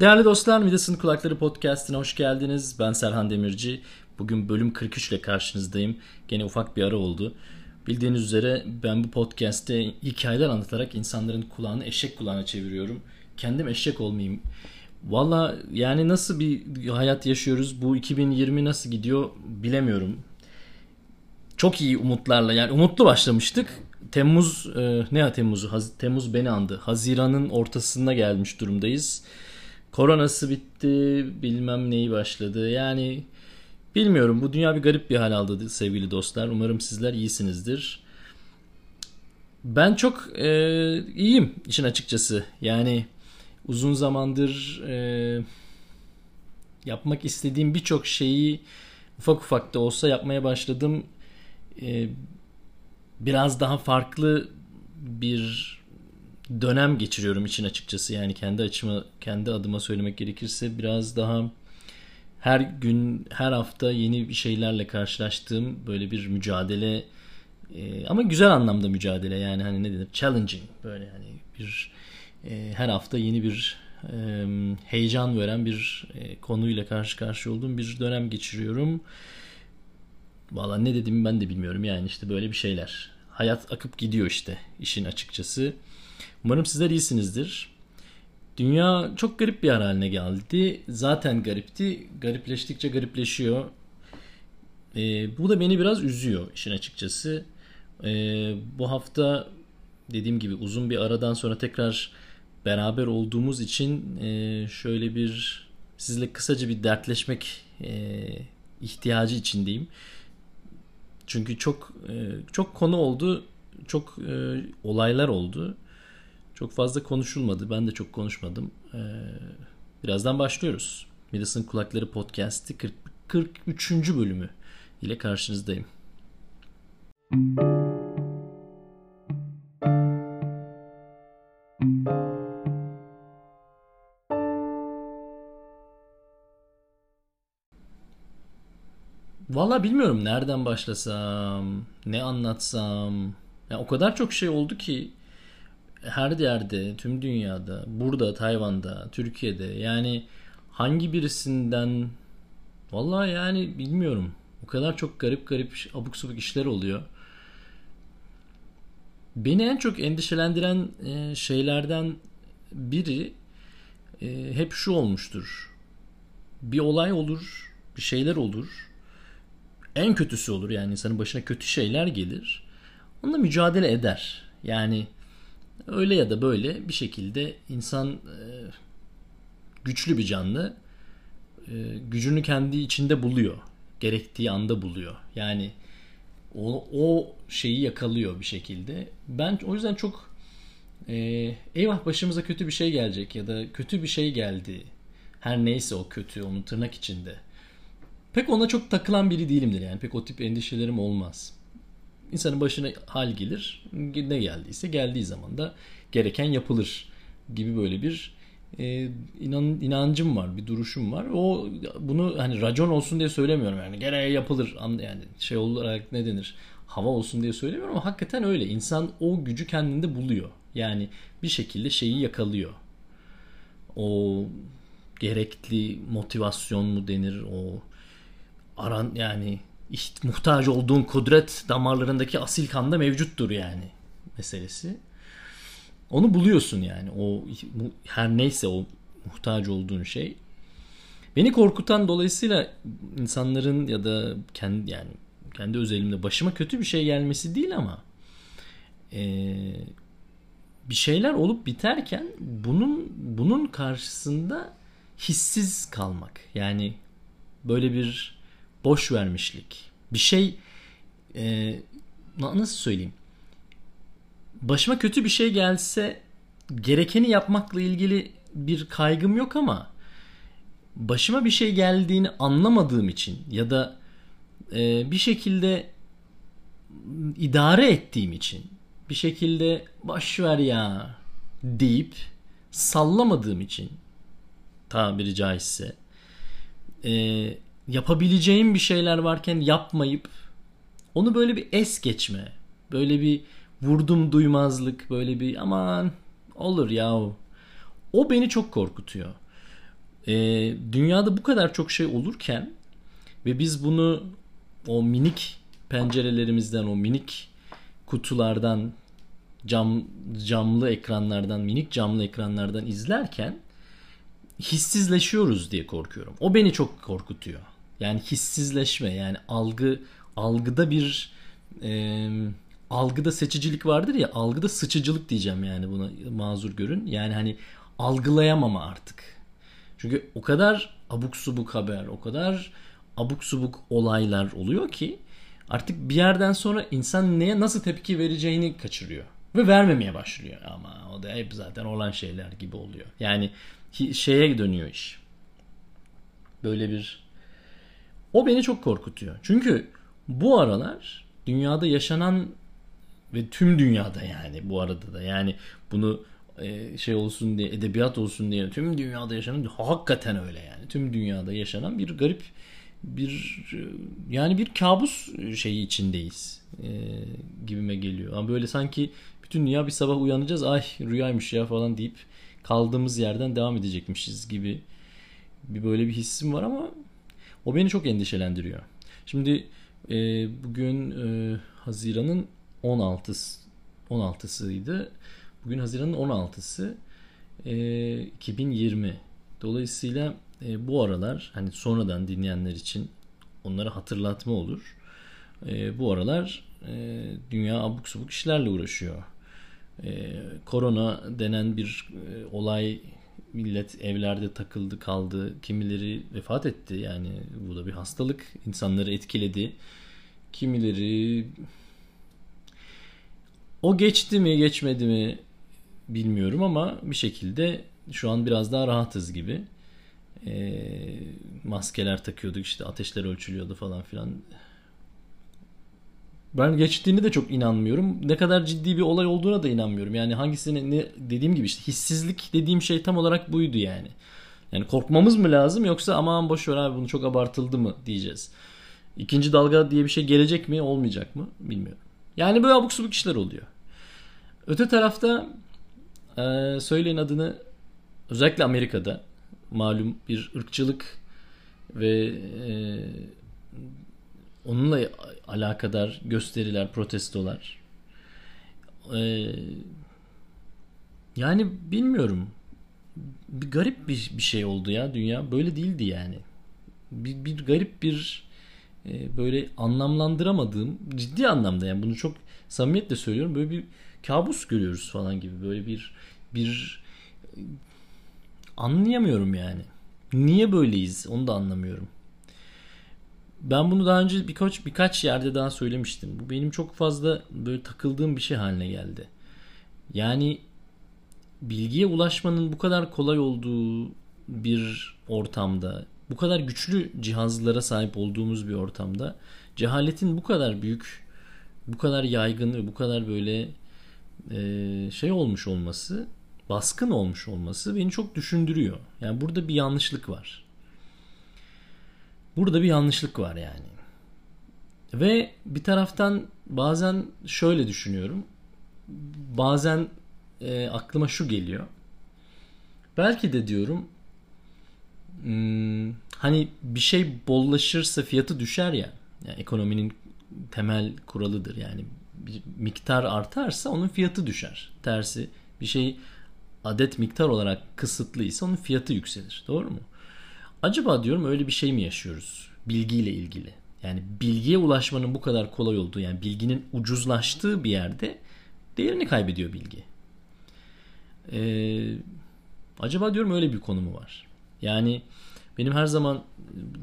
Değerli dostlar, Midas'ın Kulakları Podcast'ine hoş geldiniz. Ben Serhan Demirci. Bugün bölüm 43 ile karşınızdayım. Gene ufak bir ara oldu. Bildiğiniz üzere ben bu podcast'te hikayeler anlatarak insanların kulağını eşek kulağına çeviriyorum. Kendim eşek olmayayım. Valla yani nasıl bir hayat yaşıyoruz? Bu 2020 nasıl gidiyor bilemiyorum. Çok iyi umutlarla yani umutlu başlamıştık. Temmuz e, ne ya Temmuz'u? Haz, Temmuz beni andı. Haziran'ın ortasında gelmiş durumdayız. Koronası bitti, bilmem neyi başladı. Yani bilmiyorum bu dünya bir garip bir hal aldı sevgili dostlar. Umarım sizler iyisinizdir. Ben çok e, iyiyim işin açıkçası. Yani uzun zamandır e, yapmak istediğim birçok şeyi ufak ufak da olsa yapmaya başladım. E, biraz daha farklı bir dönem geçiriyorum için açıkçası. Yani kendi açıma, kendi adıma söylemek gerekirse biraz daha her gün, her hafta yeni bir şeylerle karşılaştığım böyle bir mücadele e, ama güzel anlamda mücadele yani hani ne denir challenging böyle yani bir e, her hafta yeni bir e, heyecan veren bir konuyla karşı karşıya olduğum bir dönem geçiriyorum. Valla ne dediğimi ben de bilmiyorum yani işte böyle bir şeyler. Hayat akıp gidiyor işte işin açıkçası. Umarım sizler iyisinizdir. Dünya çok garip bir yer haline geldi. Zaten garipti. Garipleştikçe garipleşiyor. Ee, bu da beni biraz üzüyor işin açıkçası. Ee, bu hafta dediğim gibi uzun bir aradan sonra tekrar beraber olduğumuz için e, şöyle bir sizle kısaca bir dertleşmek e, ihtiyacı içindeyim. Çünkü çok e, çok konu oldu, çok e, olaylar oldu. Çok fazla konuşulmadı. Ben de çok konuşmadım. E, birazdan başlıyoruz. Midas'ın Kulakları Podcast'i 40, 43. bölümü ile karşınızdayım. Valla bilmiyorum nereden başlasam, ne anlatsam. Ya o kadar çok şey oldu ki her yerde, tüm dünyada, burada, Tayvan'da, Türkiye'de yani hangi birisinden valla yani bilmiyorum. O kadar çok garip garip abuk subuk işler oluyor. Beni en çok endişelendiren e, şeylerden biri e, hep şu olmuştur. Bir olay olur, bir şeyler olur. En kötüsü olur yani insanın başına kötü şeyler gelir. Onunla mücadele eder. Yani öyle ya da böyle bir şekilde insan e, güçlü bir canlı. Gücünü kendi içinde buluyor. Gerektiği anda buluyor. Yani o, o şeyi yakalıyor bir şekilde. Ben o yüzden çok e, eyvah başımıza kötü bir şey gelecek ya da kötü bir şey geldi. Her neyse o kötü onun tırnak içinde. Pek ona çok takılan biri değilimdir yani. Pek o tip endişelerim olmaz. İnsanın başına hal gelir. Ne geldiyse geldiği zaman da gereken yapılır gibi böyle bir e, inan, inancım var, bir duruşum var. O bunu hani racon olsun diye söylemiyorum yani. Gereği yapılır yani şey olarak ne denir? Hava olsun diye söylemiyorum ama hakikaten öyle. İnsan o gücü kendinde buluyor. Yani bir şekilde şeyi yakalıyor. O gerekli motivasyon mu denir? O aran yani iht, muhtaç olduğun kudret damarlarındaki asil kanda mevcuttur yani meselesi. Onu buluyorsun yani. O her neyse o muhtaç olduğun şey. Beni korkutan dolayısıyla insanların ya da kendi yani kendi özelimde başıma kötü bir şey gelmesi değil ama e, bir şeyler olup biterken bunun bunun karşısında hissiz kalmak. Yani böyle bir boş vermişlik. Bir şey e, nasıl söyleyeyim? başıma kötü bir şey gelse gerekeni yapmakla ilgili bir kaygım yok ama başıma bir şey geldiğini anlamadığım için ya da e, bir şekilde idare ettiğim için bir şekilde boş ver ya deyip sallamadığım için tabiri caizse e, yapabileceğim bir şeyler varken yapmayıp onu böyle bir es geçme böyle bir vurdum duymazlık böyle bir aman olur ya o beni çok korkutuyor. e, dünyada bu kadar çok şey olurken ve biz bunu o minik pencerelerimizden o minik kutulardan cam camlı ekranlardan minik camlı ekranlardan izlerken hissizleşiyoruz diye korkuyorum. O beni çok korkutuyor. Yani hissizleşme yani algı algıda bir e, algıda seçicilik vardır ya algıda sıçıcılık diyeceğim yani buna mazur görün. Yani hani algılayamama artık. Çünkü o kadar abuk subuk haber, o kadar abuk subuk olaylar oluyor ki artık bir yerden sonra insan neye nasıl tepki vereceğini kaçırıyor. Ve vermemeye başlıyor ama o da hep zaten olan şeyler gibi oluyor. Yani şeye dönüyor iş. Böyle bir o beni çok korkutuyor. Çünkü bu aralar dünyada yaşanan ve tüm dünyada yani bu arada da yani bunu e, şey olsun diye edebiyat olsun diye tüm dünyada yaşanan hakikaten öyle yani tüm dünyada yaşanan bir garip bir yani bir kabus şeyi içindeyiz e, gibime geliyor. Ama böyle sanki bütün dünya bir sabah uyanacağız ay rüyaymış ya falan deyip kaldığımız yerden devam edecekmişiz gibi bir böyle bir hissim var ama o beni çok endişelendiriyor. Şimdi e, bugün e, Haziran'ın 16'sı 16'sıydı. Bugün Haziran'ın 16'sı e, 2020. Dolayısıyla e, bu aralar hani sonradan dinleyenler için onlara hatırlatma olur. E, bu aralar e, dünya abuk subuk işlerle uğraşıyor. E, korona denen bir e, olay millet evlerde takıldı kaldı. Kimileri vefat etti. Yani bu da bir hastalık. insanları etkiledi. Kimileri o geçti mi geçmedi mi bilmiyorum ama bir şekilde şu an biraz daha rahatız gibi. E, maskeler takıyorduk işte ateşler ölçülüyordu falan filan. Ben geçtiğini de çok inanmıyorum. Ne kadar ciddi bir olay olduğuna da inanmıyorum. Yani hangisini ne dediğim gibi işte hissizlik dediğim şey tam olarak buydu yani. Yani korkmamız mı lazım yoksa aman boş ver abi bunu çok abartıldı mı diyeceğiz. İkinci dalga diye bir şey gelecek mi olmayacak mı bilmiyorum. Yani böyle abuk subuk işler oluyor. Öte tarafta e, söyleyin adını özellikle Amerika'da malum bir ırkçılık ve e, onunla alakadar gösteriler, protestolar. E, yani bilmiyorum. Bir garip bir, bir şey oldu ya dünya. Böyle değildi yani. Bir, bir garip bir e, böyle anlamlandıramadığım ciddi anlamda yani bunu çok samimiyetle söylüyorum. Böyle bir kabus görüyoruz falan gibi. Böyle bir bir anlayamıyorum yani. Niye böyleyiz onu da anlamıyorum. Ben bunu daha önce birkaç birkaç yerde daha söylemiştim. Bu benim çok fazla böyle takıldığım bir şey haline geldi. Yani bilgiye ulaşmanın bu kadar kolay olduğu bir ortamda, bu kadar güçlü cihazlara sahip olduğumuz bir ortamda cehaletin bu kadar büyük, bu kadar yaygın ve bu kadar böyle e, şey olmuş olması baskın olmuş olması beni çok düşündürüyor. Yani burada bir yanlışlık var. Burada bir yanlışlık var yani. Ve bir taraftan bazen şöyle düşünüyorum. Bazen e, aklıma şu geliyor. Belki de diyorum hmm, hani bir şey bollaşırsa fiyatı düşer ya. Yani ekonominin temel kuralıdır. Yani bir miktar artarsa onun fiyatı düşer. Tersi bir şey adet miktar olarak kısıtlı ise onun fiyatı yükselir. Doğru mu? Acaba diyorum öyle bir şey mi yaşıyoruz bilgiyle ilgili? Yani bilgiye ulaşmanın bu kadar kolay olduğu yani bilginin ucuzlaştığı bir yerde değerini kaybediyor bilgi. Ee, acaba diyorum öyle bir konu mu var? Yani benim her zaman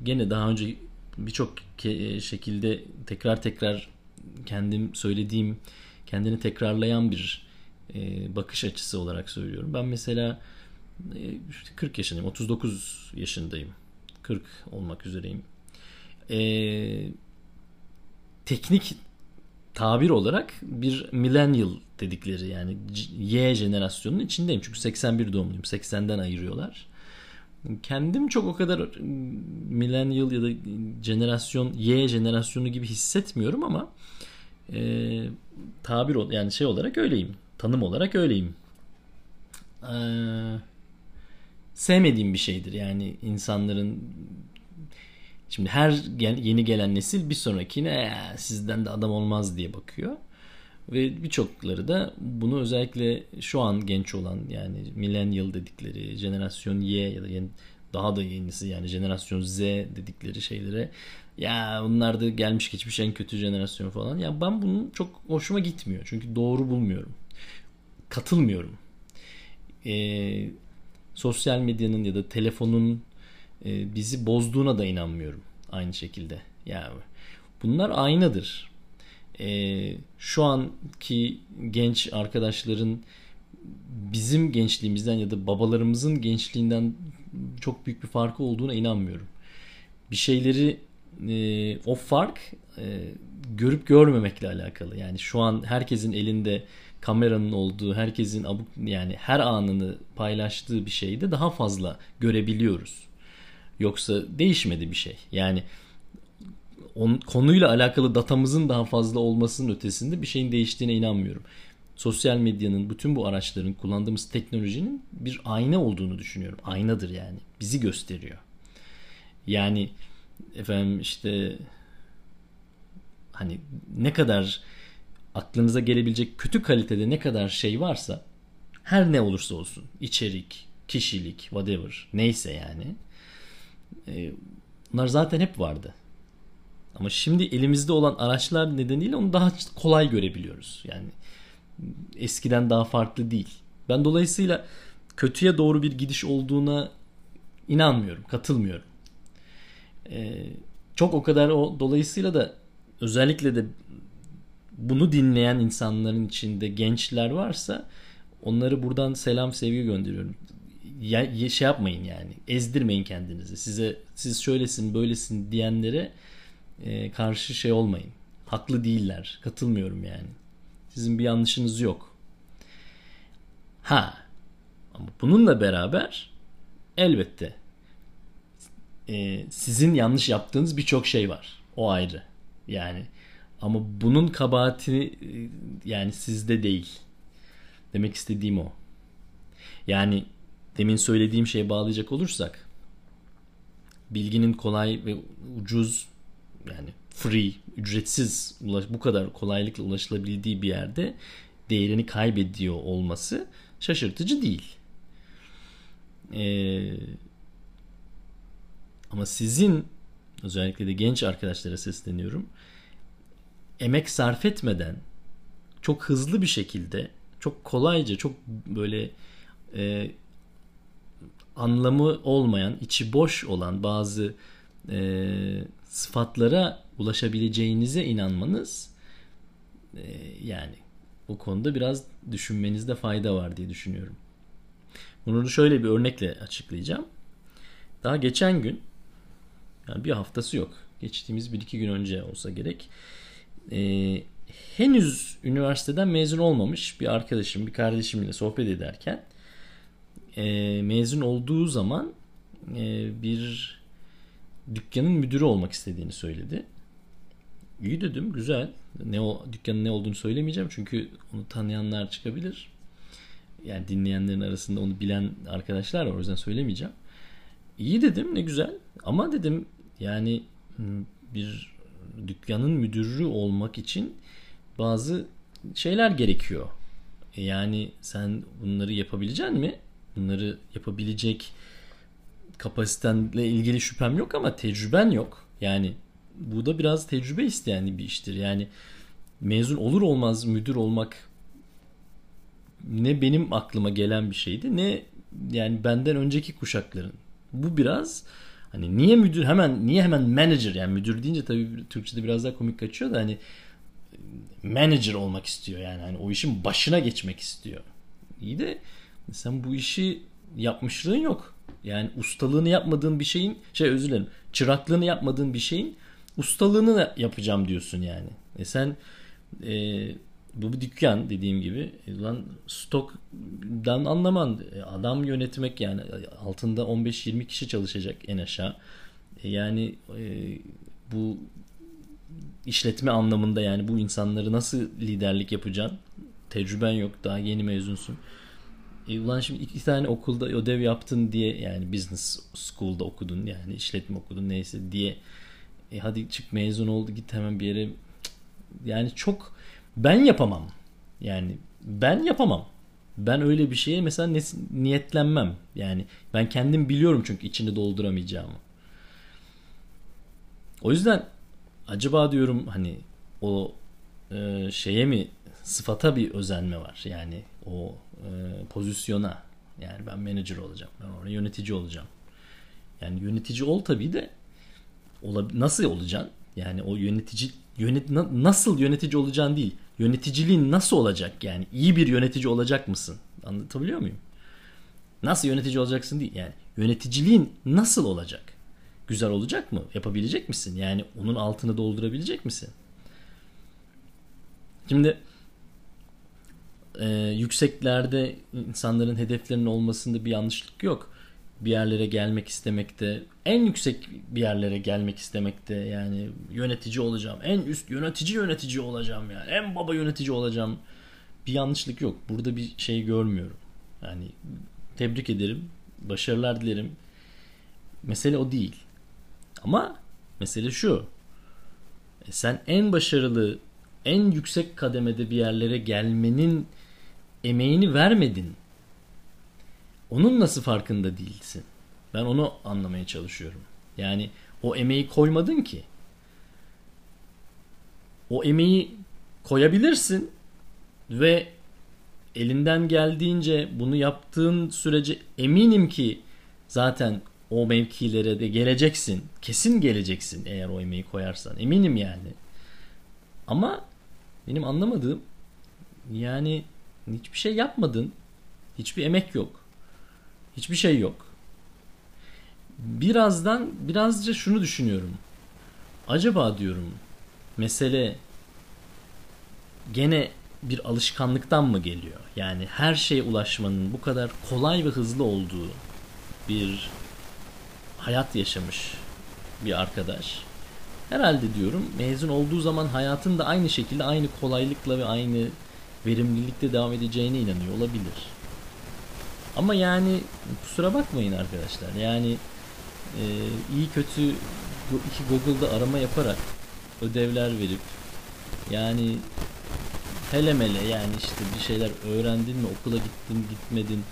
gene daha önce birçok şekilde tekrar tekrar kendim söylediğim kendini tekrarlayan bir e, bakış açısı olarak söylüyorum. Ben mesela e, 40 yaşındayım, 39 yaşındayım. 40 olmak üzereyim. E, teknik tabir olarak bir millennial dedikleri yani Y jenerasyonunun içindeyim. Çünkü 81 doğumluyum. 80'den ayırıyorlar. Kendim çok o kadar millennial ya da jenerasyon Y jenerasyonu gibi hissetmiyorum ama e, tabir yani şey olarak öyleyim tanım olarak öyleyim. Ee, sevmediğim bir şeydir. Yani insanların şimdi her yeni gelen nesil bir sonrakine sizden de adam olmaz diye bakıyor. Ve birçokları da bunu özellikle şu an genç olan yani millennial dedikleri jenerasyon Y ya da yeni, daha da yenisi yani jenerasyon Z dedikleri şeylere ya bunlar da gelmiş geçmiş en kötü jenerasyon falan. Ya ben bunun çok hoşuma gitmiyor. Çünkü doğru bulmuyorum. Katılmıyorum. Ee, sosyal medyanın ya da telefonun e, bizi bozduğuna da inanmıyorum aynı şekilde. Yani bunlar aynadır. E, şu anki genç arkadaşların bizim gençliğimizden ya da babalarımızın gençliğinden çok büyük bir farkı olduğuna inanmıyorum. Bir şeyleri e, o fark e, görüp görmemekle alakalı. Yani şu an herkesin elinde kameranın olduğu, herkesin abuk yani her anını paylaştığı bir şeyde daha fazla görebiliyoruz. Yoksa değişmedi bir şey. Yani on, konuyla alakalı datamızın daha fazla olmasının ötesinde bir şeyin değiştiğine inanmıyorum. Sosyal medyanın, bütün bu araçların, kullandığımız teknolojinin bir ayna olduğunu düşünüyorum. Aynadır yani. Bizi gösteriyor. Yani efendim işte hani ne kadar aklınıza gelebilecek kötü kalitede ne kadar şey varsa her ne olursa olsun içerik, kişilik, whatever neyse yani e, bunlar zaten hep vardı. Ama şimdi elimizde olan araçlar nedeniyle onu daha kolay görebiliyoruz. Yani eskiden daha farklı değil. Ben dolayısıyla kötüye doğru bir gidiş olduğuna inanmıyorum, katılmıyorum. Ee, çok o kadar o dolayısıyla da özellikle de bunu dinleyen insanların içinde gençler varsa onları buradan selam sevgi gönderiyorum. Ya, şey yapmayın yani ezdirmeyin kendinizi. Size siz şöylesin böylesin diyenlere e, karşı şey olmayın. Haklı değiller. Katılmıyorum yani. Sizin bir yanlışınız yok. Ha ama bununla beraber elbette e, sizin yanlış yaptığınız birçok şey var. O ayrı. Yani ama bunun kabahati e, yani sizde değil. Demek istediğim o. Yani demin söylediğim şeye bağlayacak olursak bilginin kolay ve ucuz yani free, ücretsiz bu kadar kolaylıkla ulaşılabildiği bir yerde değerini kaybediyor olması şaşırtıcı değil. Ee, ama sizin özellikle de genç arkadaşlara sesleniyorum. Emek sarf etmeden çok hızlı bir şekilde çok kolayca çok böyle e, anlamı olmayan içi boş olan bazı e, sıfatlara ulaşabileceğinize inanmanız e, yani bu konuda biraz düşünmenizde fayda var diye düşünüyorum. Bunu şöyle bir örnekle açıklayacağım. Daha geçen gün yani bir haftası yok. Geçtiğimiz bir iki gün önce olsa gerek. Ee, henüz üniversiteden mezun olmamış bir arkadaşım, bir kardeşimle sohbet ederken e, mezun olduğu zaman e, bir dükkanın müdürü olmak istediğini söyledi. İyi dedim güzel. Ne o dükkanın ne olduğunu söylemeyeceğim çünkü onu tanıyanlar çıkabilir. Yani dinleyenlerin arasında onu bilen arkadaşlar var o yüzden söylemeyeceğim. İyi dedim ne güzel ama dedim yani bir dükkanın müdürü olmak için bazı şeyler gerekiyor. E yani sen bunları yapabilecek mi? Bunları yapabilecek kapasitenle ilgili şüphem yok ama tecrüben yok. Yani bu da biraz tecrübe isteyen bir iştir. Yani mezun olur olmaz müdür olmak ne benim aklıma gelen bir şeydi ne yani benden önceki kuşakların. Bu biraz hani niye müdür hemen niye hemen manager yani müdür deyince tabii Türkçe'de biraz daha komik kaçıyor da hani manager olmak istiyor yani hani o işin başına geçmek istiyor. İyi de sen bu işi yapmışlığın yok. Yani ustalığını yapmadığın bir şeyin şey özür dilerim çıraklığını yapmadığın bir şeyin ustalığını yapacağım diyorsun yani. E sen e, bu bir dükkan dediğim gibi e, lan stokdan anlaman e, adam yönetmek yani altında 15-20 kişi çalışacak en aşağı. E, yani e, bu işletme anlamında yani bu insanları nasıl liderlik yapacaksın? Tecrüben yok daha yeni mezunsun. E, ulan şimdi iki tane okulda ödev yaptın diye yani business school'da okudun yani işletme okudun neyse diye e, hadi çık mezun oldu git hemen bir yere yani çok ben yapamam. Yani ben yapamam. Ben öyle bir şeye mesela niyetlenmem. Yani ben kendim biliyorum çünkü içini dolduramayacağımı. O yüzden acaba diyorum hani o e, şeye mi sıfata bir özenme var. Yani o e, pozisyona yani ben manager olacağım. Ben orada yönetici olacağım. Yani yönetici ol tabii de nasıl olacaksın? Yani o yönetici yönet nasıl yönetici olacaksın değil. Yöneticiliğin nasıl olacak yani? iyi bir yönetici olacak mısın? Anlatabiliyor muyum? Nasıl yönetici olacaksın değil. Yani yöneticiliğin nasıl olacak? Güzel olacak mı? Yapabilecek misin? Yani onun altını doldurabilecek misin? Şimdi e, yükseklerde insanların hedeflerinin olmasında bir yanlışlık yok. Bir yerlere gelmek istemekte, en yüksek bir yerlere gelmek istemekte yani yönetici olacağım, en üst yönetici yönetici olacağım yani, en baba yönetici olacağım. Bir yanlışlık yok. Burada bir şey görmüyorum. Yani tebrik ederim, başarılar dilerim. Mesele o değil. Ama mesele şu. E sen en başarılı, en yüksek kademede bir yerlere gelmenin emeğini vermedin. Onun nasıl farkında değilsin? Ben onu anlamaya çalışıyorum. Yani o emeği koymadın ki. O emeği koyabilirsin ve elinden geldiğince bunu yaptığın sürece eminim ki zaten o mevkilere de geleceksin. Kesin geleceksin eğer o emeği koyarsan. Eminim yani. Ama benim anlamadığım yani hiçbir şey yapmadın. Hiçbir emek yok. Hiçbir şey yok. Birazdan birazca şunu düşünüyorum. Acaba diyorum mesele gene bir alışkanlıktan mı geliyor? Yani her şeye ulaşmanın bu kadar kolay ve hızlı olduğu bir hayat yaşamış bir arkadaş. Herhalde diyorum mezun olduğu zaman hayatın da aynı şekilde aynı kolaylıkla ve aynı verimlilikte devam edeceğine inanıyor olabilir. Ama yani kusura bakmayın arkadaşlar. Yani e, iyi kötü iki Google'da arama yaparak ödevler verip yani hele mele yani işte bir şeyler öğrendin mi okula gittin gitmedin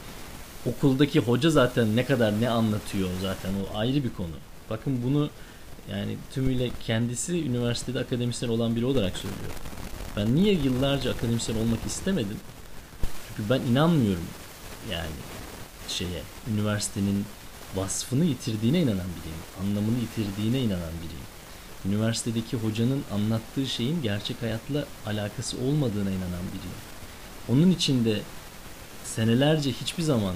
okuldaki hoca zaten ne kadar ne anlatıyor zaten o ayrı bir konu. Bakın bunu yani tümüyle kendisi üniversitede akademisyen olan biri olarak söylüyor. Ben niye yıllarca akademisyen olmak istemedim? Çünkü ben inanmıyorum yani şeye üniversitenin vasfını yitirdiğine inanan biriyim. Anlamını yitirdiğine inanan biriyim. Üniversitedeki hocanın anlattığı şeyin gerçek hayatla alakası olmadığına inanan biriyim. Onun için de senelerce hiçbir zaman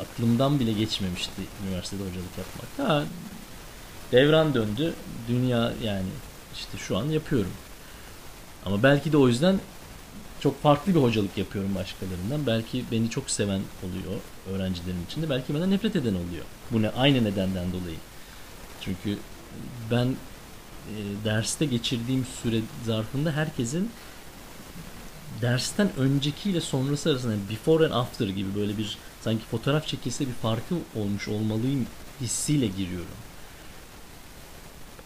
aklımdan bile geçmemişti üniversitede hocalık yapmak. Ha, devran döndü. Dünya yani işte şu an yapıyorum. Ama belki de o yüzden çok farklı bir hocalık yapıyorum başkalarından. Belki beni çok seven oluyor öğrencilerim içinde. Belki benden nefret eden oluyor. Bu ne aynı nedenden dolayı. Çünkü ben e, derste geçirdiğim süre zarfında herkesin dersten öncekiyle sonrası arasında before and after gibi böyle bir sanki fotoğraf çekilse bir farkı olmuş olmalıyım hissiyle giriyorum.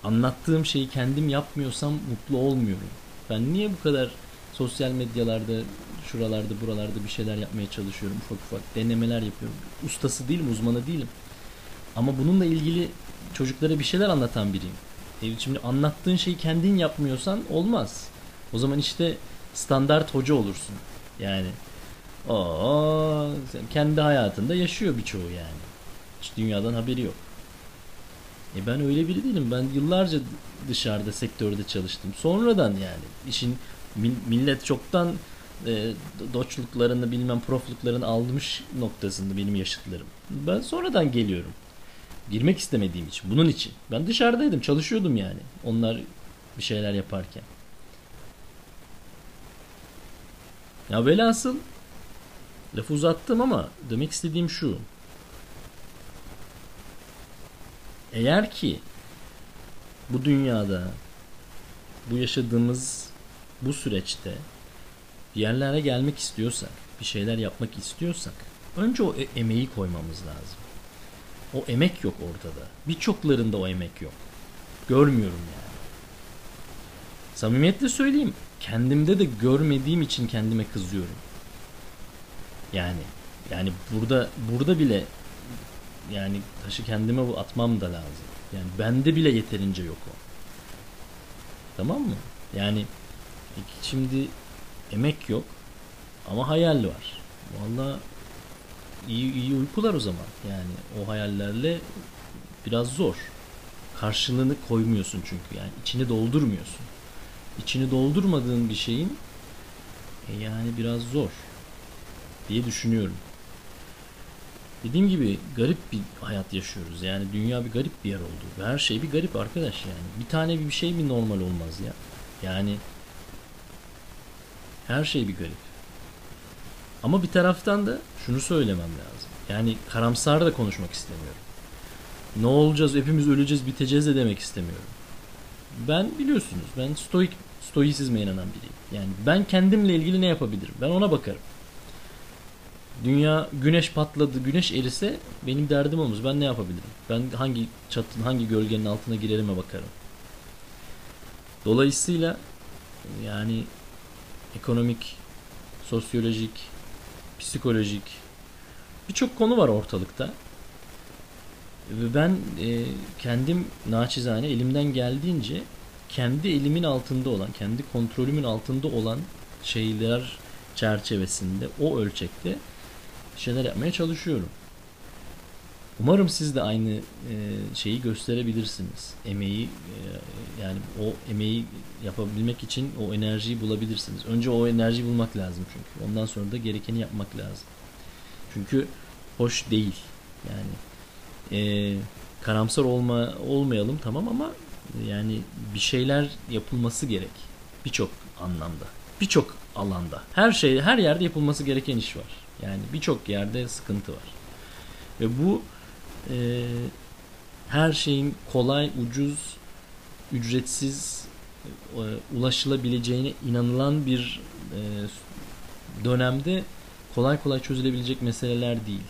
Anlattığım şeyi kendim yapmıyorsam mutlu olmuyorum. Ben niye bu kadar sosyal medyalarda, şuralarda, buralarda bir şeyler yapmaya çalışıyorum. Ufak ufak denemeler yapıyorum. Ustası değilim, uzmanı değilim. Ama bununla ilgili çocuklara bir şeyler anlatan biriyim. Şimdi anlattığın şeyi kendin yapmıyorsan olmaz. O zaman işte standart hoca olursun. Yani o kendi hayatında yaşıyor birçoğu yani. Hiç dünyadan haberi yok. E ben öyle biri değilim. Ben yıllarca dışarıda sektörde çalıştım. Sonradan yani işin millet çoktan e, doçluklarını bilmem profluklarını almış noktasında benim yaşıtlarım. Ben sonradan geliyorum. Girmek istemediğim için. Bunun için. Ben dışarıdaydım. Çalışıyordum yani. Onlar bir şeyler yaparken. Ya velhasıl lafı uzattım ama demek istediğim şu. Eğer ki bu dünyada bu yaşadığımız bu süreçte bir yerlere gelmek istiyorsak, bir şeyler yapmak istiyorsak Önce o e- emeği koymamız lazım. O emek yok ortada. Birçoklarında o emek yok. Görmüyorum yani. Samimiyetle söyleyeyim. Kendimde de görmediğim için kendime kızıyorum. Yani yani burada burada bile yani taşı kendime atmam da lazım. Yani bende bile yeterince yok o. Tamam mı? Yani şimdi emek yok ama hayal var. Vallahi iyi, iyi uykular o zaman. Yani o hayallerle biraz zor. Karşılığını koymuyorsun çünkü yani içini doldurmuyorsun. İçini doldurmadığın bir şeyin e yani biraz zor diye düşünüyorum. Dediğim gibi garip bir hayat yaşıyoruz. Yani dünya bir garip bir yer oldu. Her şey bir garip arkadaş yani. Bir tane bir şey mi normal olmaz ya. Yani her şey bir garip. Ama bir taraftan da şunu söylemem lazım. Yani karamsar da konuşmak istemiyorum. Ne olacağız, hepimiz öleceğiz, biteceğiz de demek istemiyorum. Ben biliyorsunuz, ben stoik, stoisizme inanan biriyim. Yani ben kendimle ilgili ne yapabilirim? Ben ona bakarım. Dünya güneş patladı, güneş erise benim derdim olmaz. Ben ne yapabilirim? Ben hangi çatın, hangi gölgenin altına girerime bakarım. Dolayısıyla yani ekonomik, sosyolojik, psikolojik birçok konu var ortalıkta. Ve ben e, kendim naçizane elimden geldiğince kendi elimin altında olan, kendi kontrolümün altında olan şeyler çerçevesinde, o ölçekte şeyler yapmaya çalışıyorum. Umarım siz de aynı e, şeyi gösterebilirsiniz. Emeği e, yani o emeği yapabilmek için o enerjiyi bulabilirsiniz. Önce o enerjiyi bulmak lazım çünkü. Ondan sonra da gerekeni yapmak lazım. Çünkü hoş değil. Yani e, karamsar olma olmayalım tamam ama yani bir şeyler yapılması gerek. Birçok anlamda. Birçok alanda. Her şey her yerde yapılması gereken iş var. Yani birçok yerde sıkıntı var. Ve bu e, her şeyin kolay, ucuz, ücretsiz e, ulaşılabileceğine inanılan bir e, dönemde kolay kolay çözülebilecek meseleler değil.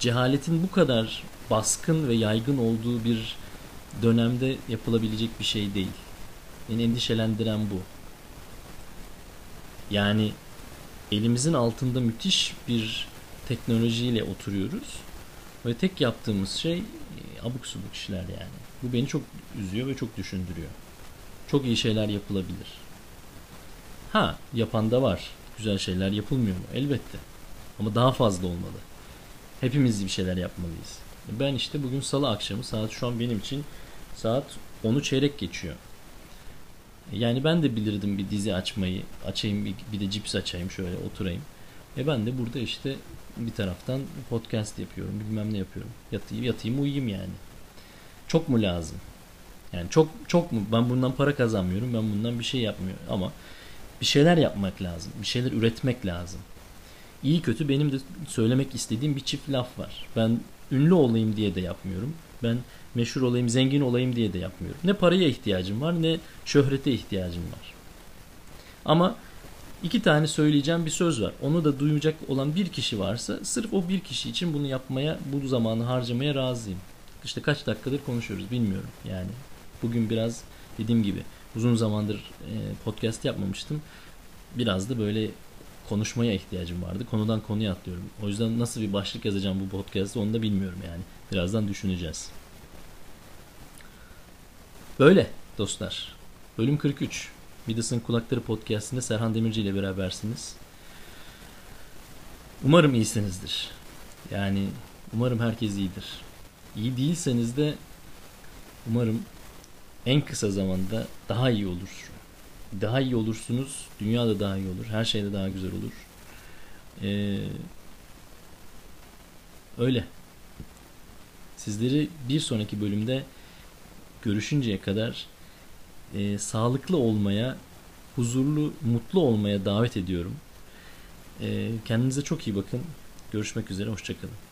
Cehaletin bu kadar baskın ve yaygın olduğu bir dönemde yapılabilecek bir şey değil. Beni endişelendiren bu. Yani elimizin altında müthiş bir teknolojiyle oturuyoruz ve tek yaptığımız şey e, abuk subuk işler yani. Bu beni çok üzüyor ve çok düşündürüyor. Çok iyi şeyler yapılabilir. Ha yapan da var. Güzel şeyler yapılmıyor mu? Elbette. Ama daha fazla olmalı. Hepimiz bir şeyler yapmalıyız. Ben işte bugün salı akşamı saat şu an benim için saat 10'u çeyrek geçiyor. Yani ben de bilirdim bir dizi açmayı. Açayım bir de cips açayım şöyle oturayım. E ben de burada işte bir taraftan podcast yapıyorum. Bilmem ne yapıyorum. Yatayım, yatayım uyuyayım yani. Çok mu lazım? Yani çok çok mu? Ben bundan para kazanmıyorum. Ben bundan bir şey yapmıyorum. Ama bir şeyler yapmak lazım. Bir şeyler üretmek lazım. İyi kötü benim de söylemek istediğim bir çift laf var. Ben ünlü olayım diye de yapmıyorum. Ben meşhur olayım, zengin olayım diye de yapmıyorum. Ne paraya ihtiyacım var ne şöhrete ihtiyacım var. Ama iki tane söyleyeceğim bir söz var. Onu da duyacak olan bir kişi varsa sırf o bir kişi için bunu yapmaya, bu zamanı harcamaya razıyım. İşte kaç dakikadır konuşuyoruz bilmiyorum yani. Bugün biraz dediğim gibi uzun zamandır podcast yapmamıştım. Biraz da böyle konuşmaya ihtiyacım vardı. Konudan konuya atlıyorum. O yüzden nasıl bir başlık yazacağım bu podcast'ı onu da bilmiyorum yani. Birazdan düşüneceğiz. Böyle dostlar. Bölüm 43. Midas'ın Kulakları Podcast'inde Serhan Demirci ile berabersiniz. Umarım iyisinizdir. Yani umarım herkes iyidir. İyi değilseniz de umarım en kısa zamanda daha iyi olur. Daha iyi olursunuz. Dünya da daha iyi olur. Her şey de daha güzel olur. Ee, öyle. Sizleri bir sonraki bölümde görüşünceye kadar e, sağlıklı olmaya, huzurlu, mutlu olmaya davet ediyorum. E, kendinize çok iyi bakın. Görüşmek üzere, hoşçakalın.